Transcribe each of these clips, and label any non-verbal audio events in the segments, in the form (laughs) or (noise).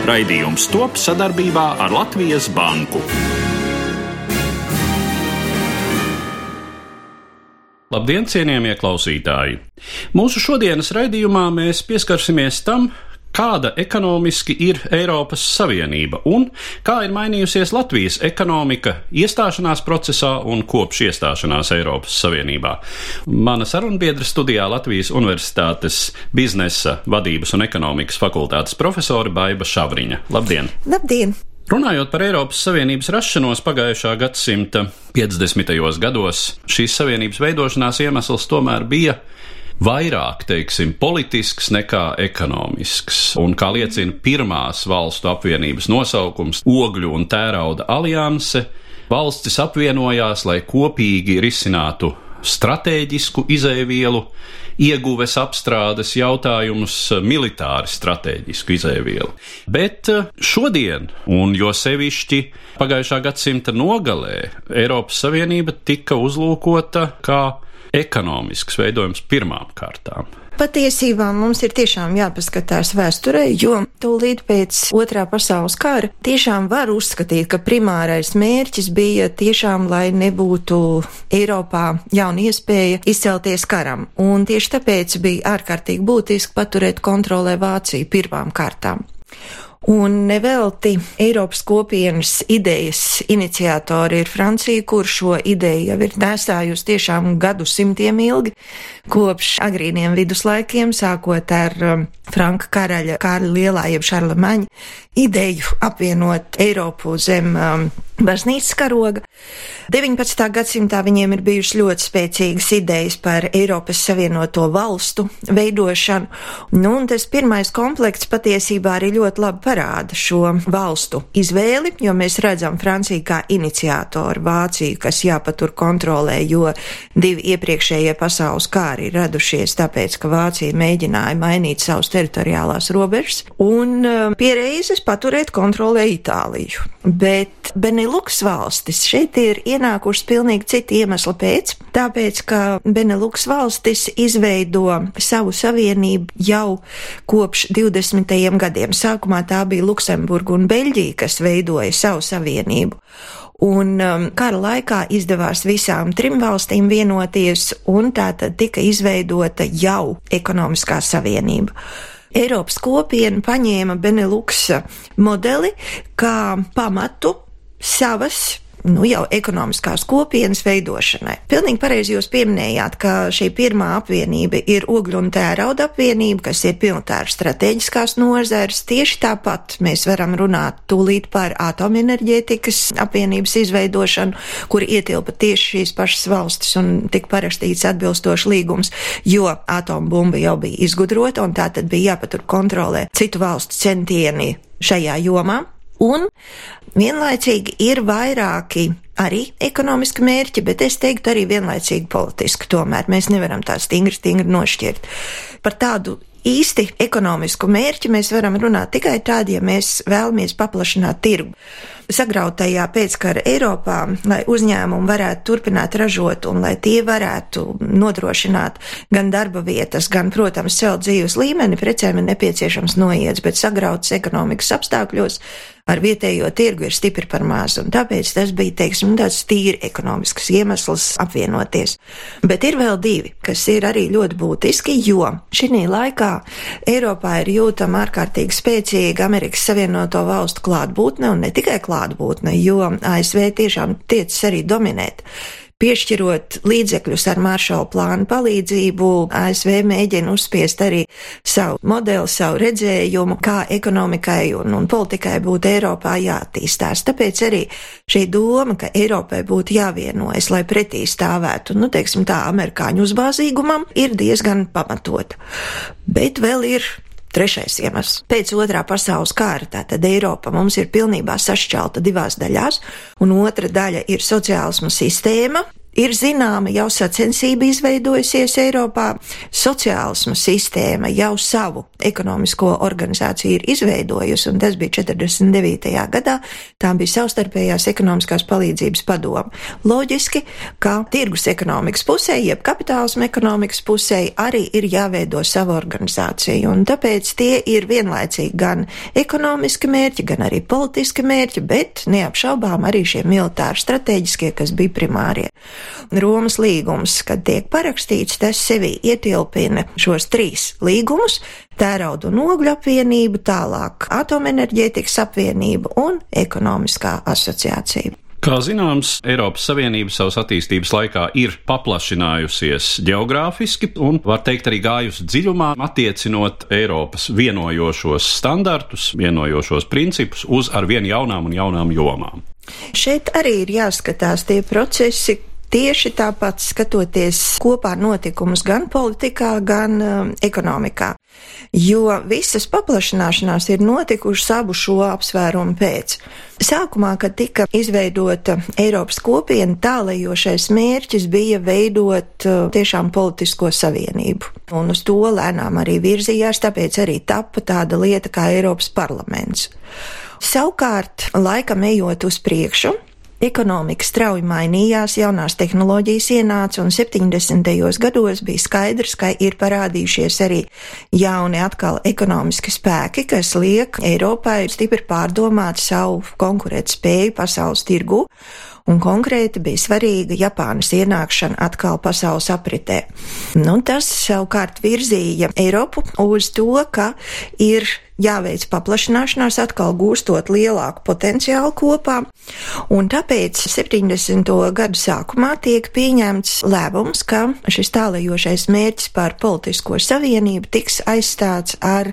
Raidījums top sadarbībā ar Latvijas Banku. Labdien, cienījamie klausītāji! Mūsu šodienas raidījumā mēs pieskarsimies tam, kāda ekonomiski ir Eiropas Savienība un kā ir mainījusies Latvijas ekonomika iestāšanās procesā un kopš iestāšanās Eiropas Savienībā. Mana sarunbiedra studijā Latvijas Universitātes biznesa, vadības un ekonomikas fakultātes profesori Baiva Šavriņa. Labdien! Labdien! Runājot par Eiropas Savienības rašanos pagājušā gadsimta 50. gados, šīs savienības veidošanās iemesls tomēr bija vairāk, teiksim, politisks nekā ekonomisks. Un, kā liecina pirmās valstu apvienības nosaukums - Ogļu un tērauda alianse, valstis apvienojās, lai kopīgi risinātu stratēģisku izēvielu, ieguves apstrādes jautājumus, militāri stratēģisku izēvielu. Bet eh, šodien, un jo sevišķi pagājušā gadsimta nogalē, Eiropas Savienība tika uzlūkota kā ekonomisks veidojums pirmām kārtām. Patiesībā mums ir tiešām jāpaskatās vēsturē, jo tūlīt pēc otrā pasaules kara tiešām var uzskatīt, ka primārais mērķis bija tiešām, lai nebūtu Eiropā jauna iespēja izcelties karam. Un tieši tāpēc bija ārkārtīgi būtiski paturēt kontrolē Vāciju pirmām kārtām. Un nevelti Eiropas kopienas idejas iniciatori ir Francija, kur šo ideju jau ir nesājusi tiešām gadu simtiem ilgi, kopš agrīniem viduslaikiem, sākot ar um, Franka karaļa Kārļa Lielā, jeb Šarla Maņa, ideju apvienot Eiropu zem um, baznīcas karoga. 19. gadsimtā viņiem ir bijušas ļoti spēcīgas idejas par Eiropas Savienoto valstu veidošanu, nu, un tas pirmais komplekts patiesībā arī ļoti labi parāda šo valstu izvēli, jo mēs redzam Franciju kā iniciātoru, Vāciju, kas jāpatur kontrolē, jo divi iepriekšējie pasaules kāri ir radušies tāpēc, ka Vācija mēģināja mainīt savus teritoriālās robežas, un um, piereizes paturēt kontrolē Itāliju. Bet Beneluks valstis šeit ir ienākušas pilnīgi citu iemeslu pēc, tāpēc, ka Beneluks valstis izveido savu savienību jau kopš 20. gadiem. Sākumā tā bija Luksemburga un Beļģija, kas veidoja savu savienību. Un um, kara laikā izdevās visām trim valstīm vienoties, un tā tad tika izveidota jau ekonomiskā savienība. Eiropas kopiena paņēma Beneluksa modeli kā pamatu savas nu, jau ekonomiskās kopienas veidošanai. Pilnīgi pareizi jūs pieminējāt, ka šī pirmā apvienība ir ogļu un tērauda apvienība, kas ir pilntāra strateģiskās nozares. Tieši tāpat mēs varam runāt tūlīt par atomenerģētikas apvienības izveidošanu, kur ietilpa tieši šīs pašas valstis un tika parakstīts atbilstoši līgums, jo atombumba jau bija izgudrota un tā tad bija jāpatur kontrolē citu valstu centieni šajā jomā. Un vienlaicīgi ir vairāki arī ekonomiski mērķi, bet es teiktu arī vienlaicīgi politiski. Tomēr mēs nevaram tā stingri, stingri nošķirt. Par tādu īsti ekonomisku mērķi mēs varam runāt tikai tad, ja mēs vēlamies paplašināt tirgu sagrautajā pēckara Eiropā, lai uzņēmumi varētu turpināt ražot un lai tie varētu nodrošināt gan darba vietas, gan, protams, celt dzīves līmeni, precēm ir nepieciešams noiets, bet sagrautas ekonomikas apstākļos ar vietējo tirgu ir stipri par maz, un tāpēc tas bija, teiksim, tāds tīri ekonomisks iemesls apvienoties. Bet ir vēl divi, kas ir arī ļoti būtiski, jo šī laikā Eiropā ir jūtama ārkārtīgi spēcīga Amerikas Savienoto valstu klātbūtne, un ne tikai klātbūtne, klātbūtne, jo ASV tiešām tiecis arī dominēt. Piešķirot līdzekļus ar maršalu plānu palīdzību, ASV mēģina uzspiest arī savu modeli, savu redzējumu, kā ekonomikai un, un politikai būtu Eiropā jāattīstās. Tāpēc arī šī doma, ka Eiropai būtu jāvienojas, lai pretī stāvētu, nu, teiksim tā, amerikāņu uzbāzīgumam, ir diezgan pamatota. Bet vēl ir Trešais iemesls. Pēc otrā pasaules kara tātad Eiropa mums ir pilnībā sašķelta divās daļās, un otra daļa ir sociālismu sistēma, Ir zināma jau sacensība izveidojusies Eiropā, sociālisma sistēma jau savu ekonomisko organizāciju ir izveidojusi, un tas bija 49. gadā, tā bija savstarpējās ekonomiskās palīdzības padoma. Loģiski, ka tirgus ekonomikas pusē, jeb kapitālisma ekonomikas pusē arī ir jāveido sava organizācija, un tāpēc tie ir vienlaicīgi gan ekonomiski mērķi, gan arī politiski mērķi, bet neapšaubām arī šie militāri strateģiskie, kas bija primārie. Romas līgums, kad tiek parakstīts, tas sevi ietilpina šos trīs līgumus - tērauda un ogļu apvienību, tālāk atomenerģētikas apvienību un ekonomiskā asociācija. Kā zināms, Eiropas Savienība savas attīstības laikā ir paplašinājusies geogrāfiski un, var teikt, arī gājusi dziļumā, attiecinot Eiropas vienojošos standartus, vienojošos principus uz arvien jaunām un jaunām jomām. Šeit arī ir jāskatās tie procesi, Tieši tāpat skatoties kopā notikumus gan politikā, gan um, ekonomikā. Jo visas paplašināšanās ir notikušas abu šo apsvērumu pēc. Sākumā, kad tika izveidota Eiropas kopiena, tālējošais mērķis bija veidot uh, tiešām politisko savienību. Un uz to lēnām arī virzījās, tāpēc arī tapa tāda lieta kā Eiropas parlaments. Savukārt, laikam ejot uz priekšu, Ekonomika strauji mainījās, jaunās tehnoloģijas ienāca, un 70. gados bija skaidrs, ka ir parādījušies arī jauni atkal ekonomiski spēki, kas liek Eiropai stipri pārdomāt savu konkurētspēju pasaules tirgu un konkrēti bija svarīga Japānas ienākšana atkal pasaules apritē. Nu, tas savukārt virzīja Eiropu uz to, ka ir jāveic paplašināšanās, atkal gūstot lielāku potenciālu kopā, un tāpēc 70. gadu sākumā tiek pieņemts lēmums, ka šis tālajošais mērķis par politisko savienību tiks aizstāts ar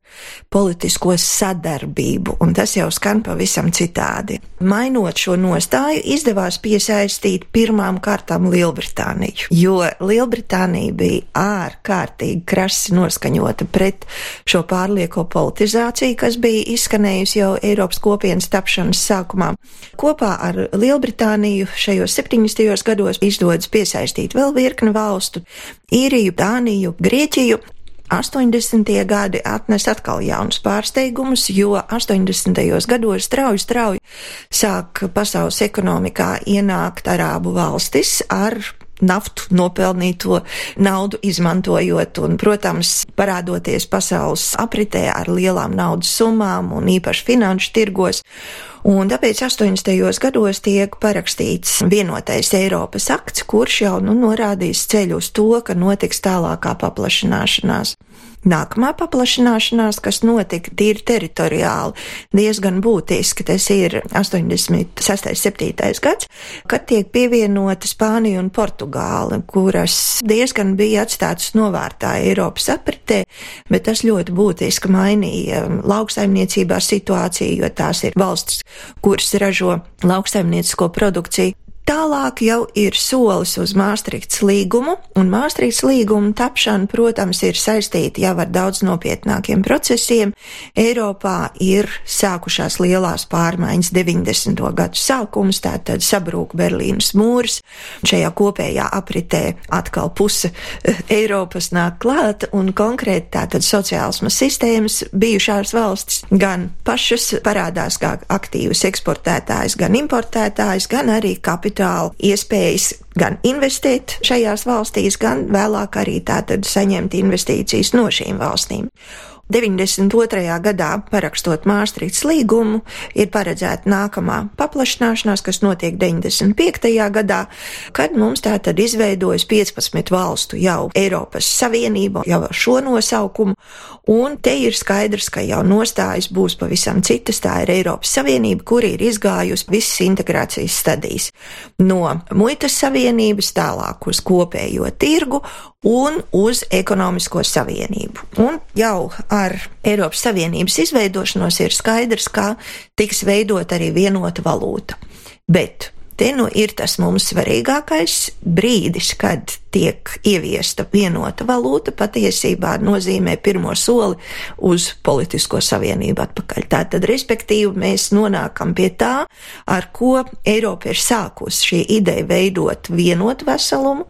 politisko sadarbību, un tas jau skan pavisam citādi. Mainot šo nostāju, izdevās piesaistīt pirmām kārtām Lielbritāniju, jo Lielbritānija bija ārkārtīgi krasi noskaņota pret šo pārlieko politizāciju situācija, kas bija izskanējusi jau Eiropas kopienas tapšanas sākumā. Kopā ar Lielbritāniju šajos 70. gados izdodas piesaistīt vēl virkni valstu - Īriju, Dāniju, Grieķiju, 80. gadi atnes atkal jaunus pārsteigumus, jo 80. gados strauji, strauji sāk pasaules ekonomikā ienākt arābu valstis ar naftu nopelnīto naudu izmantojot un, protams, parādoties pasaules apritē ar lielām naudas summām un īpaši finanšu tirgos. Un tāpēc 80. gados tiek parakstīts vienotais Eiropas akts, kurš jau nu, norādīs ceļu uz to, ka notiks tālākā paplašināšanās. Nākamā paplašināšanās, kas notika tīri teritoriāli, diezgan būtiski, tas ir 86. 7. gads, kad tiek pievienota Spānija un Portugāla, kuras diezgan bija atstātas novārtā Eiropas apritē, bet tas ļoti būtiski mainīja lauksaimniecībā situāciju, jo tās ir valsts, kuras ražo lauksaimniecisko produkciju. Tālāk jau ir solis uz Māstrikts līgumu, un Māstrikts līguma tapšana, protams, ir saistīta jau ar daudz nopietnākiem procesiem. Eiropā ir sākušās lielās pārmaiņas 90. gadu sākums, tātad sabrūk Berlīnas mūrs, šajā kopējā apritē atkal puse eh, Eiropas nāk klāt, un konkrēti tātad sociālisma sistēmas bijušās valstis gan pašas parādās kā aktīvas eksportētājas, gan importētājas, gan arī kapitāla kapitāla iespējas gan investēt šajās valstīs, gan vēlāk arī tātad saņemt investīcijas no šīm valstīm. 92. gadā, parakstot Māstrītas līgumu, ir paredzēta nākamā paplašināšanās, kas notiek 95. gadā, kad mums tā tad izveidojas 15 valstu jau Eiropas Savienība, jau ar šo nosaukumu, un te ir skaidrs, ka jau nostājas būs pavisam citas, tā ir Eiropas Savienība, kur ir izgājusi visas integrācijas stadijas. No muitas savienības tālāk uz kopējo tirgu un uz ekonomisko savienību. Un jau ar Eiropas Savienības izveidošanos ir skaidrs, ka tiks veidot arī vienota valūta. Bet Te nu ir tas mums svarīgākais brīdis, kad tiek ieviesta vienota valūta, patiesībā nozīmē pirmo soli uz politisko savienību atpakaļ. Tātad, respektīvi, mēs nonākam pie tā, ar ko Eiropa ir sākusi šī ideja veidot vienotu veselumu.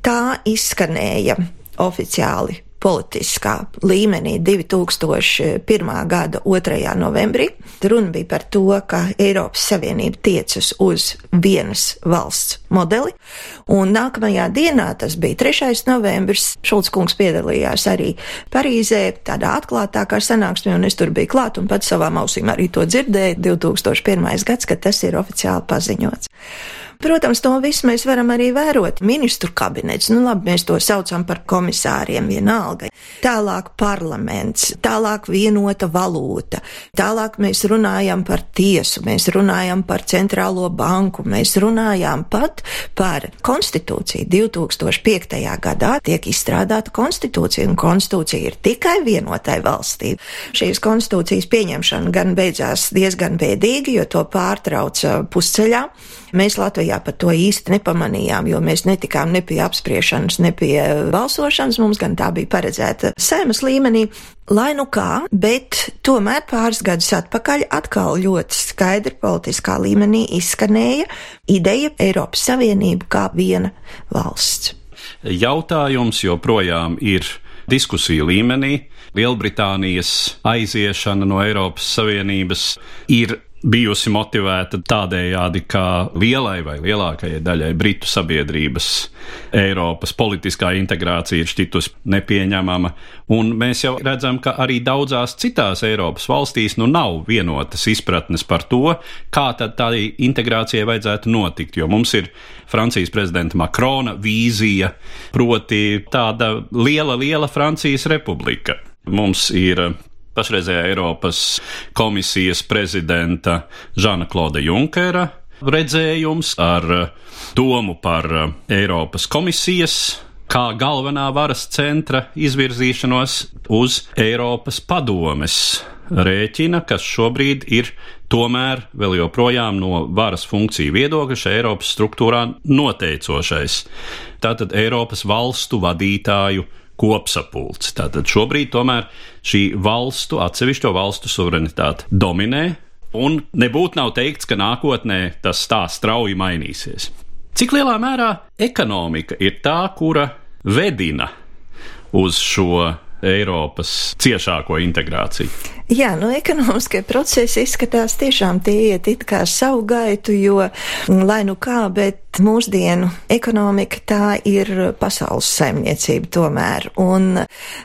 Tā izskanēja oficiāli politiskā līmenī 2001. gada 2. novembrī. Runa bija par to, ka Eiropas Savienība tiecas uz vienas valsts modeli, un nākamajā dienā, tas bija 3. novembris, Šulc kungs piedalījās arī Parīzē, tādā atklātākā sanāksmē, un es tur biju klāt un pats savām ausīm arī to dzirdēju 2001. gads, kad tas ir oficiāli paziņots. Protams, to visu mēs varam arī vērot. Ministru kabinets, nu labi, mēs to saucam par komisāriem vienalga. Tālāk parlaments, tālāk vienota valūta, tālāk mēs runājam par tiesu, mēs runājam par centrālo banku, mēs runājam pat par konstitūciju. 2005. gadā tiek izstrādāta konstitūcija, un konstitūcija ir tikai vienotai valstī. Šīs konstitūcijas pieņemšana gan beidzās diezgan bēdīgi, jo to pārtrauca pusceļā. Mēs Latvijā pat to īsti nepamanījām, jo mēs netikām ne pie apspriešanas, ne pie balsošanas. Mums gan tā bija paredzēta saimas līmenī. Lai nu kā, bet tomēr pāris gadus atpakaļ atkal ļoti skaidri politiskā līmenī izskanēja ideja Eiropas Savienība kā viena valsts. Jautājums joprojām ir diskusiju līmenī. Lielbritānijas aiziešana no Eiropas Savienības ir bijusi motivēta tādējādi, ka lielai vai lielākajai daļai Britu sabiedrības Eiropas politiskā integrācija ir šķitus nepieņemama, un mēs jau redzam, ka arī daudzās citās Eiropas valstīs nu nav vienotas izpratnes par to, kā tad tādai integrācijai vajadzētu notikt, jo mums ir Francijas prezidenta Makrona vīzija, proti tāda liela, liela Francijas republika. Mums ir pašreizējā Eiropas komisijas prezidenta Žana Klauda Junkera redzējums ar domu par Eiropas komisijas kā galvenā varas centra izvirzīšanos uz Eiropas padomes rēķina, kas šobrīd ir tomēr vēl joprojām no varas funkciju viedokļa šajā Eiropas struktūrā noteicošais. Tātad Eiropas valstu vadītāju kopsapulce. Tātad šobrīd tomēr šī valstu, atsevišķo valstu suverenitāte dominē, un nebūtu nav teikts, ka nākotnē tas tā strauji mainīsies. Cik lielā mērā ekonomika ir tā, kura vedina uz šo Eiropas ciešāko integrāciju? Jā, nu, ekonomiskie procesi izskatās tiešām tie iet it kā savu gaitu, jo, lai nu kā, bet mūsdienu ekonomika tā ir pasaules saimniecība tomēr. Un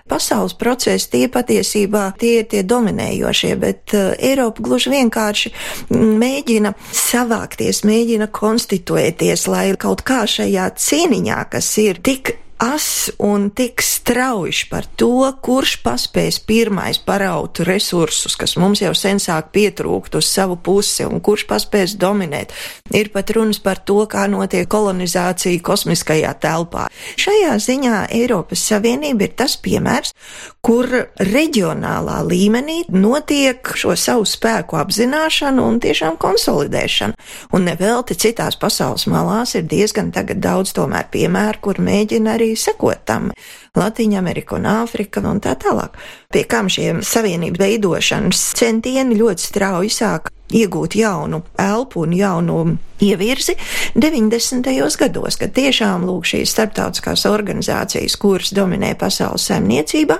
pasaules procesi tie patiesībā tie ir tie dominējošie, bet uh, Eiropa gluži vienkārši mēģina savākties, mēģina konstituēties, lai kaut kā šajā cīniņā, kas ir tik as un tik strauji par to, kurš paspēs pirmais paraut resursus, kas mums jau sen sāk pietrūkt uz savu pusi, un kurš paspēs dominēt. Ir pat runas par to, kā notiek kolonizācija kosmiskajā telpā. Šajā ziņā Eiropas Savienība ir tas piemērs, kur reģionālā līmenī notiek šo savu spēku apzināšana un tiešām konsolidēšana. Un nevelti citās pasaules malās ir diezgan tagad daudz tomēr piemēru, kur mēģina arī arī sekot tam. Latīņa Amerika un Āfrika un tā tālāk. Pie kam šiem savienību veidošanas centieni ļoti strauji sāk iegūt jaunu elpu un jaunu ievirzi 90. gados, kad tiešām lūk šīs starptautiskās organizācijas, kuras dominē pasaules saimniecībā,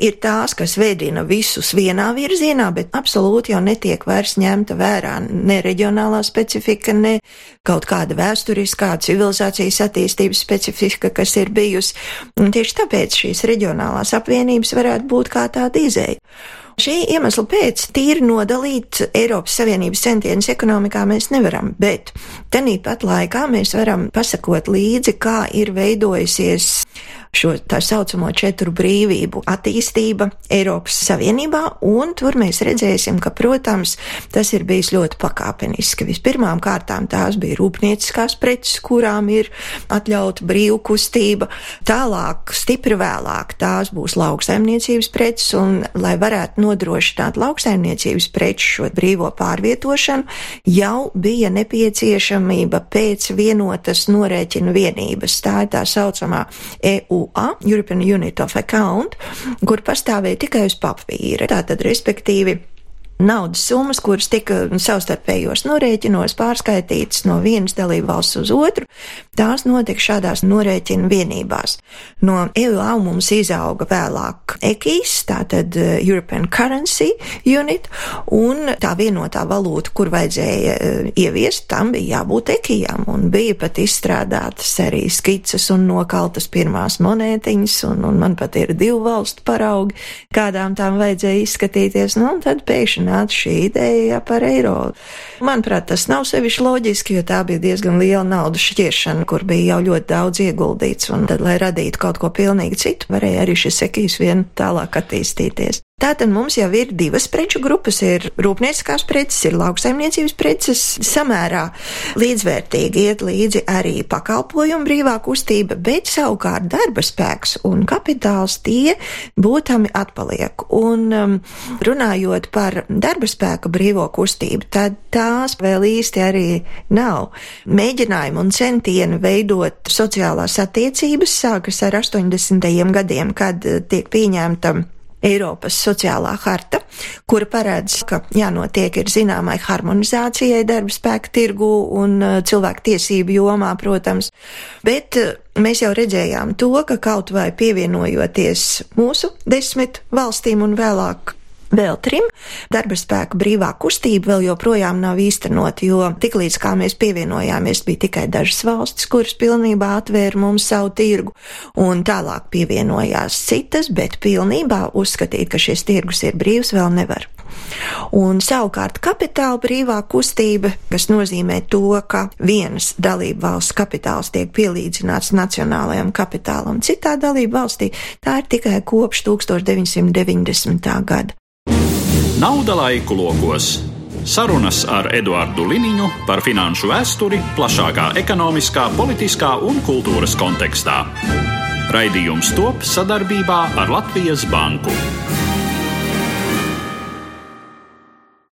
ir tās, kas vedina visus vienā virzienā, bet absolūti jau netiek vairs ņemta vērā ne reģionālā specifika, ne kaut kāda vēsturiskā civilizācijas attīstības specifika, kas ir bijusi. Un tieši tāpēc šīs reģionālās apvienības varētu būt kā tāda izēja. Šī iemesla pēc tīri nodalīt Eiropas Savienības centienus ekonomikā mēs nevaram, bet tenīpat laikā mēs varam pasakot līdzi, kā ir veidojusies šo tā saucamo četru brīvību attīstība Eiropas Savienībā, un tur mēs redzēsim, ka, protams, tas ir bijis ļoti pakāpeniski. Vispirmām kārtām tās bija rūpnieciskās preces, kurām ir atļauta brīvkustība, tālāk, stipri vēlāk, tās būs lauksaimniecības preces, un, lai varētu nodrošināt lauksaimniecības preču šo brīvo pārvietošanu, jau bija nepieciešamība pēc vienotas norēķinu vienības. Tā ir tā saucamā EUA, European Unit of Account, kur pastāvēja tikai uz papīra. Tātad, respektīvi, naudas summas, kuras tika savstarpējos norēķinos pārskaitītas no vienas dalību valsts uz otru, tās notika šādās norēķina vienībās. No EUA mums izauga vēlāk EKIS, tātad eh, European Currency Unit, un tā vienotā valūta, kur vajadzēja eh, ieviest, tam bija jābūt ekijām, un bija pat izstrādātas arī skices un nokaltas pirmās monētiņas, un, un man pat ir divu valstu paraugi, kādām tām vajadzēja izskatīties, nu, un tad pēkšņi nāca šī ideja par eiro. Manuprāt, tas nav sevišķi loģiski, jo tā bija diezgan liela naudas šķiešana, kur bija jau ļoti daudz ieguldīts, un tad, lai radītu kaut ko pilnīgi citu, varēja arī šis sekīs vien tālāk attīstīties. Tātad mums jau ir divas preču grupas - ir rūpnieciskās preces, ir lauksaimniecības preces, samērā līdzvērtīgi iet līdzi arī pakalpojumu brīvā kustība, bet savukārt darba spēks un kapitāls tie būtami atpaliek. Un um, runājot par darba spēka brīvo kustību, tad tās vēl īsti arī nav. Mēģinājumi un centieni veidot sociālās attiecības sākas ar 80. gadiem, kad tiek pieņemta Eiropas sociālā harta, kura paredz, ka jānotiek ir zināmai harmonizācijai darba spēka tirgu un uh, cilvēku tiesību jomā, protams, bet uh, mēs jau redzējām to, ka kaut vai pievienojoties mūsu desmit valstīm un vēlāk vēl trim. Darba spēka brīvā kustība vēl joprojām nav īstenota, jo tiklīdz kā mēs pievienojāmies, bija tikai dažas valstis, kuras pilnībā atvēra mums savu tirgu, un tālāk pievienojās citas, bet pilnībā uzskatīt, ka šis tirgus ir brīvs, vēl nevar. Un savukārt kapitāla brīvā kustība, kas nozīmē to, ka vienas dalība valsts kapitāls tiek pielīdzināts nacionālajam kapitālam citā dalība valstī, tā ir tikai kopš 1990. gada. Nauda laiku lokos. Sarunas ar Eduardu Liniņu par finanšu vēsturi plašākā ekonomiskā, politiskā un kultūras kontekstā. Raidījums top sadarbībā ar Latvijas Banku.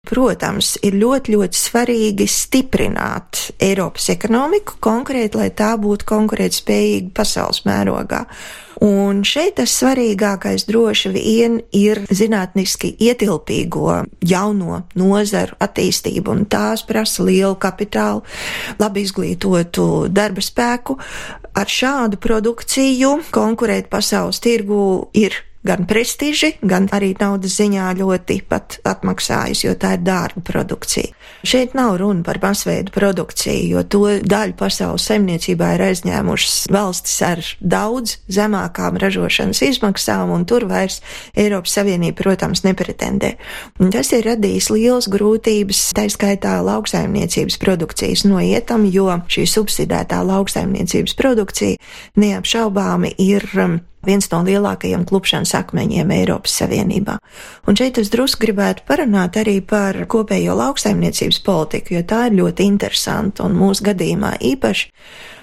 Protams, ir ļoti, ļoti svarīgi stiprināt Eiropas ekonomiku, konkrēti, lai tā būtu konkurētspējīga pasaules mērogā. Un šeit tas svarīgākais droši vien ir zinātniski ietilpīgo jauno nozaru attīstību, un tās prasa lielu kapitālu, labi izglītotu darba spēku. Ar šādu produkciju konkurēt pasaules tirgu ir gan prestiži, gan arī naudas ziņā ļoti pat atmaksājas, jo tā ir dārga produkcija. Šeit nav runa par masveidu produkciju, jo to daļu pasaules saimniecībā ir aizņēmušas valstis ar daudz zemākām ražošanas izmaksām, un tur vairs Eiropas Savienība, protams, nepretendē. Un tas ir radījis liels grūtības, tā skaitā lauksaimniecības produkcijas noietam, jo šī subsidētā lauksaimniecības produkcija neapšaubāmi ir um, viens no lielākajiem klupšanas akmeņiem Eiropas Savienībā. Un šeit es drusku gribētu parunāt arī par kopējo lauksaimniecības politiku, jo tā ir ļoti interesanta un mūsu gadījumā īpaši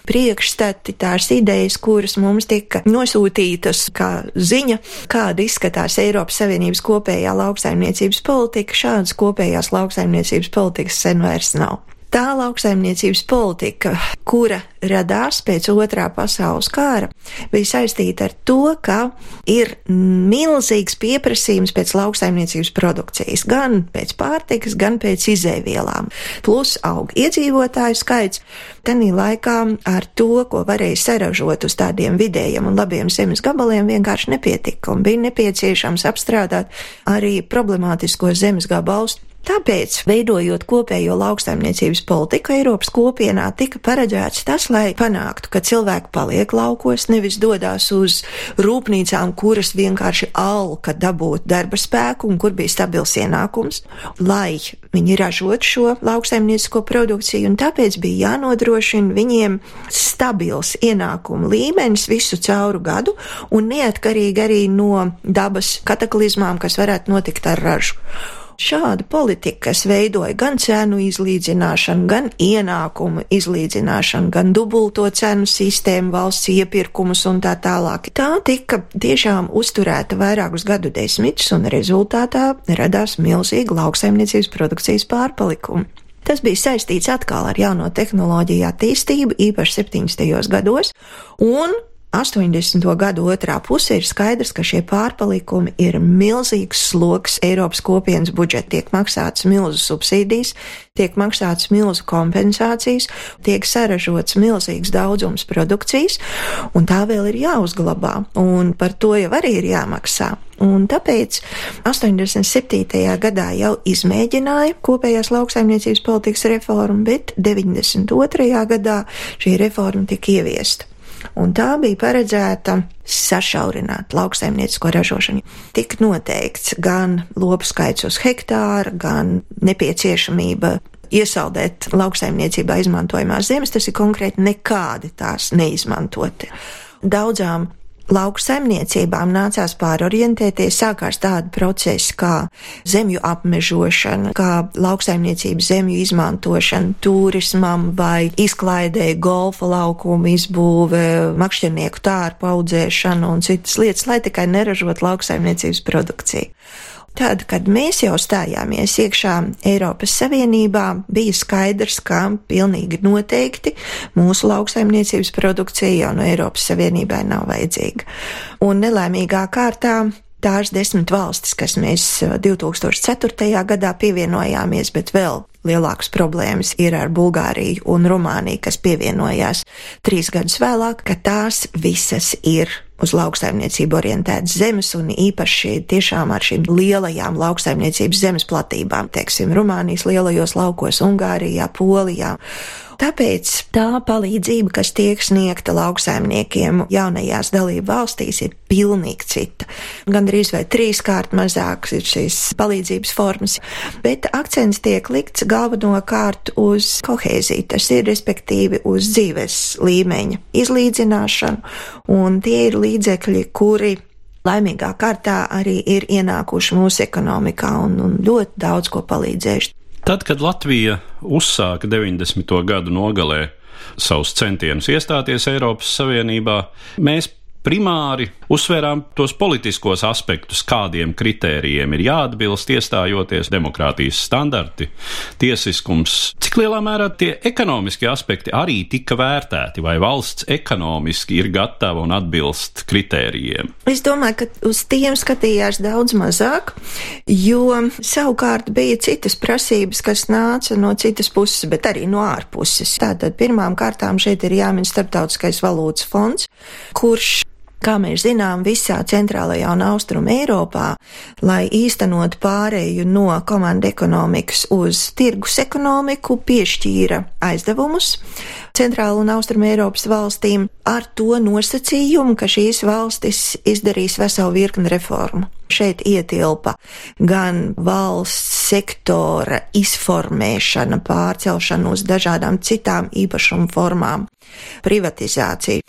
priekšstati, tās idejas, kuras mums tika nosūtītas kā ziņa, kāda izskatās Eiropas Savienības kopējā lauksaimniecības politika, šādas kopējās lauksaimniecības politikas sen vairs nav. Tā lauksaimniecības politika, kura radās pēc otrā pasaules kara, bija saistīta ar to, ka ir milzīgs pieprasījums pēc lauksaimniecības produkcijas, gan pēc pārtikas, gan pēc izēvielām. Plus aug iedzīvotāju skaits. Tenī laikā ar to, ko varēja saražot uz tādiem vidējiem un labiem zemes gabaliem, vienkārši nepietika un bija nepieciešams apstrādāt arī problemātiskos zemes gabalus Tāpēc, veidojot kopējo lauksaimniecības politiku Eiropas kopienā, tika paredzēts tas, lai panāktu, ka cilvēki paliek laukos, nevis dodas uz rūpnīcām, kuras vienkārši alka dabūt darba spēku un kur bija stabils ienākums, lai viņi ražot šo lauksaimniecisko produkciju, un tāpēc bija jānodrošina viņiem stabils ienākumu līmenis visu cauru gadu un neatkarīgi arī no dabas kataklizmām, kas varētu notikt ar ražu. Šāda politika, kas veidoja gan cenu izlīdzināšanu, gan ienākumu izlīdzināšanu, gan dubulto cenu sistēmu, valsts iepirkumus un tā tālāk, tā tika tiešām uzturēta vairākus gadu desmitus un rezultātā radās milzīgi lauksaimniecības produkcijas pārpalikumi. Tas bija saistīts atkal ar jauno tehnoloģiju attīstību, īpaši 70. gados, un 80. gadu otrā pusē ir skaidrs, ka šie pārpalikumi ir milzīgs sloks Eiropas kopienas budžeta. Tiek maksāts milzu subsīdijas, tiek maksāts milzu kompensācijas, tiek saražots milzīgs daudzums produkcijas, un tā vēl ir jāuzglabā, un par to jau arī ir jāmaksā. Un tāpēc 87. gadā jau izmēģināja kopējās lauksaimniecības politikas reformu, bet 92. gadā šī reforma tika ieviesta un tā bija paredzēta sašaurināt lauksaimniecisko ražošanu. Tik noteikts gan lopu skaits uz hektāru, gan nepieciešamība iesaldēt lauksaimniecībā izmantojamās zemes, tas ir konkrēti nekādi tās neizmantoti. Daudzām lauku saimniecībām nācās pārorientēties, sākās tādi procesi kā zemju apmežošana, kā lauksaimniecības zemju izmantošana turismam vai izklaidē golfa laukumu izbūve, makšķernieku tārpu audzēšana un citas lietas, lai tikai neražot lauksaimniecības produkciju. Tad, kad mēs jau stājāmies iekšā Eiropas Savienībā, bija skaidrs, ka pilnīgi noteikti mūsu lauksaimniecības produkcija jau no Eiropas Savienībai nav vajadzīga. Un nelēmīgā kārtā tās desmit valstis, kas mēs 2004. gadā pievienojāmies, bet vēl lielākas problēmas ir ar Bulgāriju un Rumāniju, kas pievienojās trīs gadus vēlāk, ka tās visas ir uz lauksaimniecību orientētas zemes un īpaši tiešām ar šīm lielajām lauksaimniecības zemes platībām, teiksim, Rumānijas lielajos laukos, Ungārijā, Polijā. Tāpēc tā palīdzība, kas tiek sniegta lauksaimniekiem jaunajās dalību valstīs, ir pilnīgi cita. Gan drīz vai trīskārt mazāks ir šīs palīdzības formas, bet akcents tiek likts galvenokārt uz kohēziju, tas ir respektīvi uz dzīves līmeņa izlīdzināšanu, un tie ir līdzekļi, kuri laimīgā kārtā arī ir ienākuši mūsu ekonomikā un, un ļoti daudz ko palīdzējuši. Tad, kad Latvija uzsāka 90. gadu nogalē savus centienus iestāties Eiropas Savienībā, mēs primāri uzsvērām tos politiskos aspektus, kādiem kritērijiem ir jāatbilst iestājoties, demokrātijas standarti, tiesiskums. Cik lielā mērā tie ekonomiskie aspekti arī tika vērtēti, vai valsts ekonomiski ir gatava un atbilst kritērijiem? Es domāju, ka uz tiem skatījās daudz mazāk, jo savukārt bija citas prasības, kas nāca no citas puses, bet arī no ārpuses. Tātad pirmām kārtām šeit ir jāmin starptautiskais valūtas fonds, kurš Kā mēs zinām, visā centrālajā un austrumu Eiropā, lai īstenot pārēju no komandu ekonomikas uz tirgus ekonomiku, piešķīra aizdevumus centrāla un austrumu Eiropas valstīm ar to nosacījumu, ka šīs valstis izdarīs veselu virkni reformu. Šeit ietilpa gan valsts sektora izformēšana, pārcelšana uz dažādām citām īpašumu formām, privatizācija,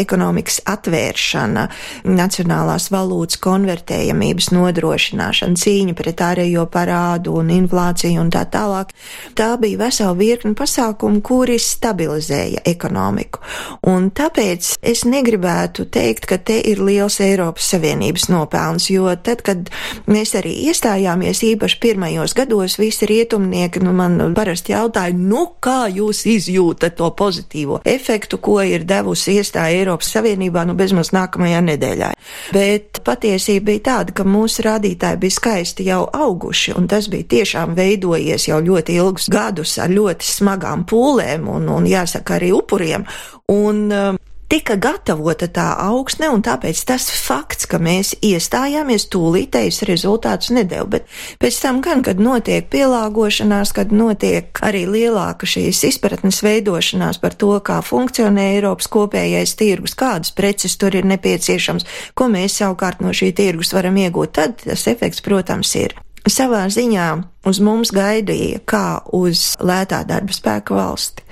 ekonomikas atvēršana, nacionālās valūtas konvertējamības nodrošināšana, cīņa pret ārējo parādu un inflāciju un tā tālāk. Tā bija vesela virkni pasākumu, kuri stabilizēja ekonomiku. Un tāpēc es negribētu teikt, ka te ir liels Eiropas Savienības nopelns, jo tad, kad mēs arī iestājāmies īpaši pirmajos gados, visi rietumnieki nu, man parasti jautāja, nu kā jūs izjūtat to pozitīvo efektu, ko ir devusi iestāja Eiropas Savienībā nu bezmaz nākamajā nedēļā. Bet patiesība bija tāda, ka mūsu rādītāji bija skaisti jau auguši, un tas bija tiešām veidojies jau ļoti ilgus gadus ar ļoti smagām pūlēm un, un jāsaka arī upuriem. Un, uh, tika gatavota tā augsne, un tāpēc tas fakts, ka mēs iestājāmies, tūlītējs rezultātus nedēļ, bet pēc tam gan, kad notiek pielāgošanās, kad notiek arī lielāka šīs izpratnes veidošanās par to, kā funkcionē Eiropas kopējais tirgus, kādas preces tur ir nepieciešams, ko mēs savukārt no šī tirgus varam iegūt, tad tas efekts, protams, ir. Savā ziņā uz mums gaidīja kā uz lētā darba spēka valsti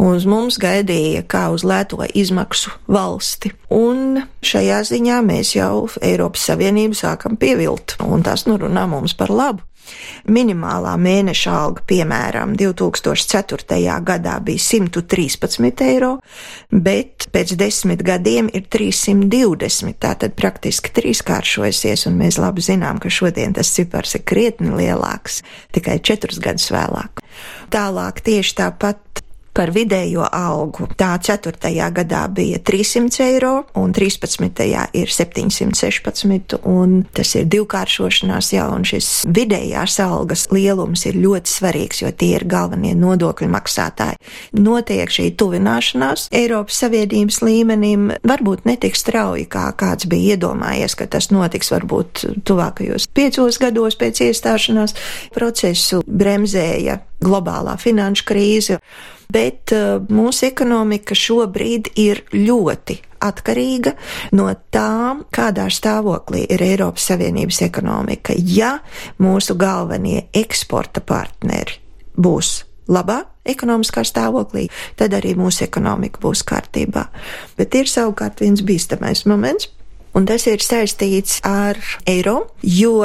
uz mums gaidīja kā uz lēto izmaksu valsti. Un šajā ziņā mēs jau Eiropas Savienību sākam pievilt, un tas nu runā mums par labu. Minimālā mēneša alga, piemēram, 2004. gadā bija 113 eiro, bet pēc desmit gadiem ir 320, tātad praktiski trīskāršojusies, un mēs labi zinām, ka šodien tas cipars ir krietni lielāks, tikai četrus gadus vēlāk. Tālāk tieši tāpat par vidējo algu. Tā 4. gadā bija 300 eiro, un 13. ir 716, un tas ir divkāršošanās jau, un šis vidējās algas lielums ir ļoti svarīgs, jo tie ir galvenie nodokļu maksātāji. Notiek šī tuvināšanās Eiropas Savienības līmenim, varbūt netik strauji, kā kāds bija iedomājies, ka tas notiks varbūt tuvākajos piecos gados pēc iestāšanās. Procesu bremzēja globālā finanšu krīze bet uh, mūsu ekonomika šobrīd ir ļoti atkarīga no tā, kādā stāvoklī ir Eiropas Savienības ekonomika. Ja mūsu galvenie eksporta partneri būs labā ekonomiskā stāvoklī, tad arī mūsu ekonomika būs kārtībā. Bet ir savukārt viens bīstamais moments, un tas ir saistīts ar eiro, jo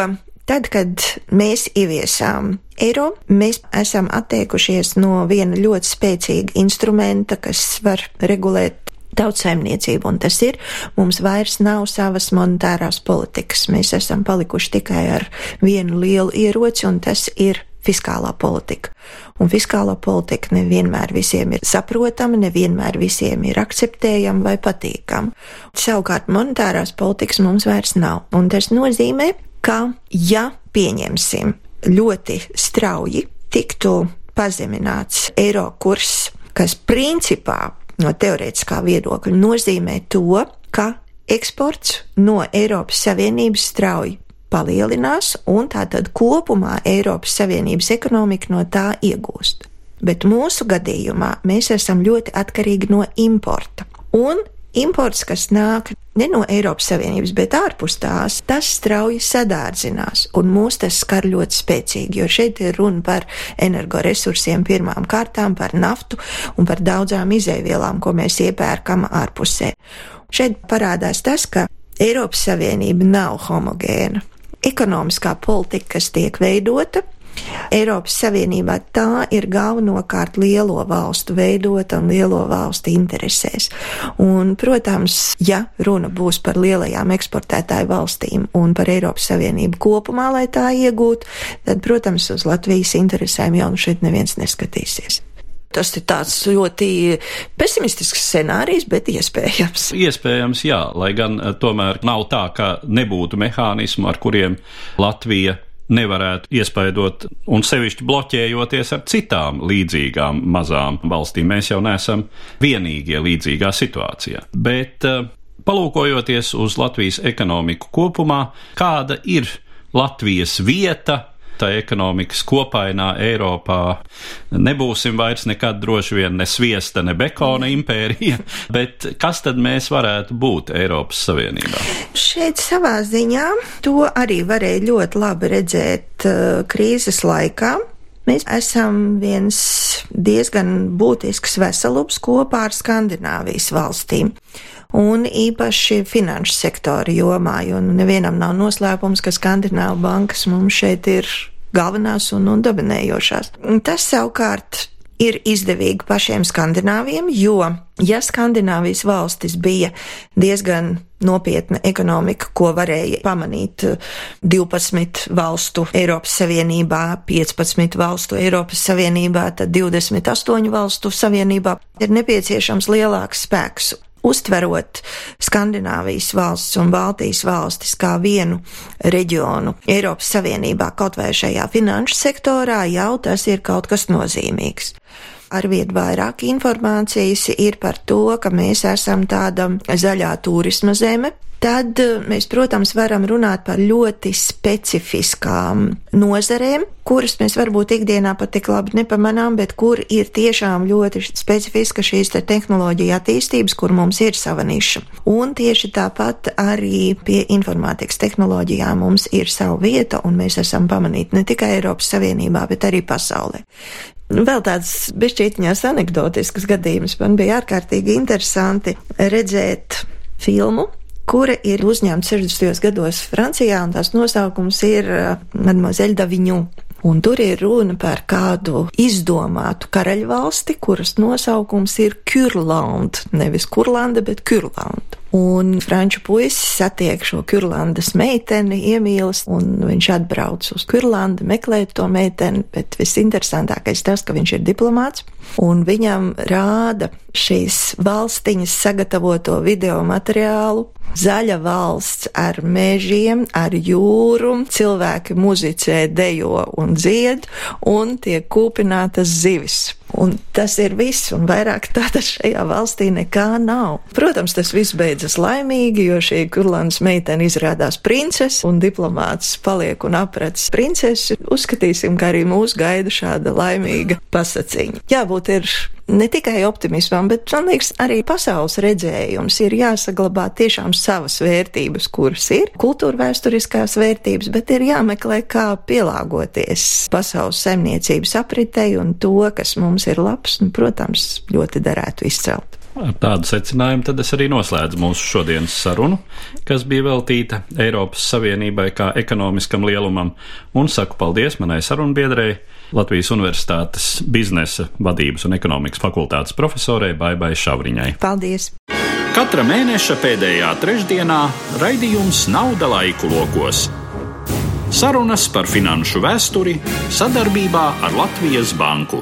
Tad, kad mēs ieviesām eiro, mēs esam atteikušies no viena ļoti spēcīga instrumenta, kas var regulēt tautsaimniecību, un tas ir, mums vairs nav savas monetārās politikas. Mēs esam palikuši tikai ar vienu lielu ieroci, un tas ir fiskālā politika. Un fiskālā politika nevienmēr visiem ir saprotama, nevienmēr visiem ir akceptējama vai patīkama. Savukārt monetārās politikas mums vairs nav, un tas nozīmē, ka, ja pieņemsim ļoti strauji, tiktu pazemināts eiro kurs, kas principā no teorētiskā viedokļa nozīmē to, ka eksports no Eiropas Savienības strauji palielinās, un tātad kopumā Eiropas Savienības ekonomika no tā iegūst. Bet mūsu gadījumā mēs esam ļoti atkarīgi no importa. Un imports, kas nāk ne no Eiropas Savienības, bet ārpus tās, tas strauji sadārdzinās, un mūs tas skar ļoti spēcīgi, jo šeit ir runa par energoresursiem pirmām kārtām, par naftu un par daudzām izēvielām, ko mēs iepērkam ārpusē. Šeit parādās tas, ka Eiropas Savienība nav homogēna. Ekonomiskā politika, kas tiek veidota, Eiropas Savienībā tā ir galvenokārt lielo valstu veidota un lielo valstu interesēs. Un, protams, ja runa būs par lielajām eksportētāju valstīm un par Eiropas Savienību kopumā, lai tā iegūtu, tad, protams, uz Latvijas interesēm jau nu šeit neviens neskatīsies. Tas ir tāds ļoti pesimistisks scenārijs, bet iespējams. Iespējams, jā, lai gan eh, tomēr nav tā, ka nebūtu mehānismu, ar kuriem Latvija nevarētu iespaidot un sevišķi bloķējoties ar citām līdzīgām mazām valstīm. Mēs jau neesam vienīgie līdzīgā situācijā. Bet eh, palūkojoties uz Latvijas ekonomiku kopumā, kāda ir Latvijas vieta tā ekonomikas kopainā Eiropā nebūsim vairs nekad droši vien ne sviesta, ne bekona impērija, (laughs) bet kas tad mēs varētu būt Eiropas Savienībā? Šeit savā ziņā to arī varēja ļoti labi redzēt uh, krīzes laikā. Mēs esam viens diezgan būtisks veselums kopā ar Skandināvijas valstīm un īpaši finanšu sektora jomā, jo nu, nevienam nav noslēpums, ka Skandināvu bankas mums šeit ir galvenās un, un dominējošās. Tas savukārt ir izdevīgi pašiem skandināviem, jo, ja Skandināvijas valstis bija diezgan nopietna ekonomika, ko varēja pamanīt 12 valstu Eiropas Savienībā, 15 valstu Eiropas Savienībā, tad 28 valstu Savienībā, ir nepieciešams lielāks spēks Uztverot Skandināvijas valsts un Baltijas valstis kā vienu reģionu Eiropas Savienībā, kaut vai šajā finanšu sektorā, jau tas ir kaut kas nozīmīgs. Arvien vairāk informācijas ir par to, ka mēs esam tāda zaļā turisma zeme, Tad eh, mēs, protams, varam runāt par ļoti specifiskām nozarēm, kuras mēs varbūt ikdienā pat tik labi nepamanām, bet kur ir tiešām ļoti specifiska šīs te tehnoloģija attīstības, kur mums ir sava niša. Un tieši tāpat arī pie informātikas tehnoloģijām mums ir sava vieta, un mēs esam pamanīti ne tikai Eiropas Savienībā, bet arī pasaulē. Nu, vēl tāds bešķītiņās anegdotisks gadījums man bija ārkārtīgi interesanti redzēt filmu kura ir uzņemta 60. gados Francijā, un tās nosaukums ir uh, Mademoiselle d'Avignon. Un tur ir runa par kādu izdomātu karaļvalsti, kuras nosaukums ir Kurland, nevis Kurlanda, bet Kurland. Un franču puisis satiek šo Kurlandas meiteni, iemīlas, un viņš atbrauc uz Kurlandi meklēt to meiteni, bet visinteresantākais tas, ka viņš ir diplomāts, un viņam rāda šīs valstiņas sagatavoto video materiālu zaļa valsts ar mežiem, ar jūru, cilvēki muzicē, dejo un dzied, un tiek kūpinātas zivis. Un tas ir viss, un vairāk tāda šajā valstī nekā nav. Protams, tas viss beidzas laimīgi, jo šī kurlāns meitene izrādās princese, un diplomāts paliek un aprec princesi. Uzskatīsim, ka arī mūs gaida šāda laimīga pasaciņa. Jābūt ir ne tikai optimismam, bet, man liekas, arī pasaules redzējums ir jāsaglabā tiešām savas vērtības, kuras ir kultūra vēsturiskās vērtības, bet ir jāmeklē, kā pielāgoties pasaules saimniecības apritei un to, kas mums ir labs, nu, protams, ļoti derētu izcelt. Ar tādu secinājumu tad es arī noslēdzu mūsu šodienas sarunu, kas bija veltīta Eiropas Savienībai kā ekonomiskam lielumam, un saku paldies manai sarunbiedrēji, Latvijas Universitātes biznesa vadības un ekonomikas fakultātes profesorei Baibai Šavriņai. Paldies! Katra mēneša pēdējā trešdienā raidījums Nauda laiku lokos. Sarunas par finanšu vēsturi sadarbībā ar Latvijas Banku.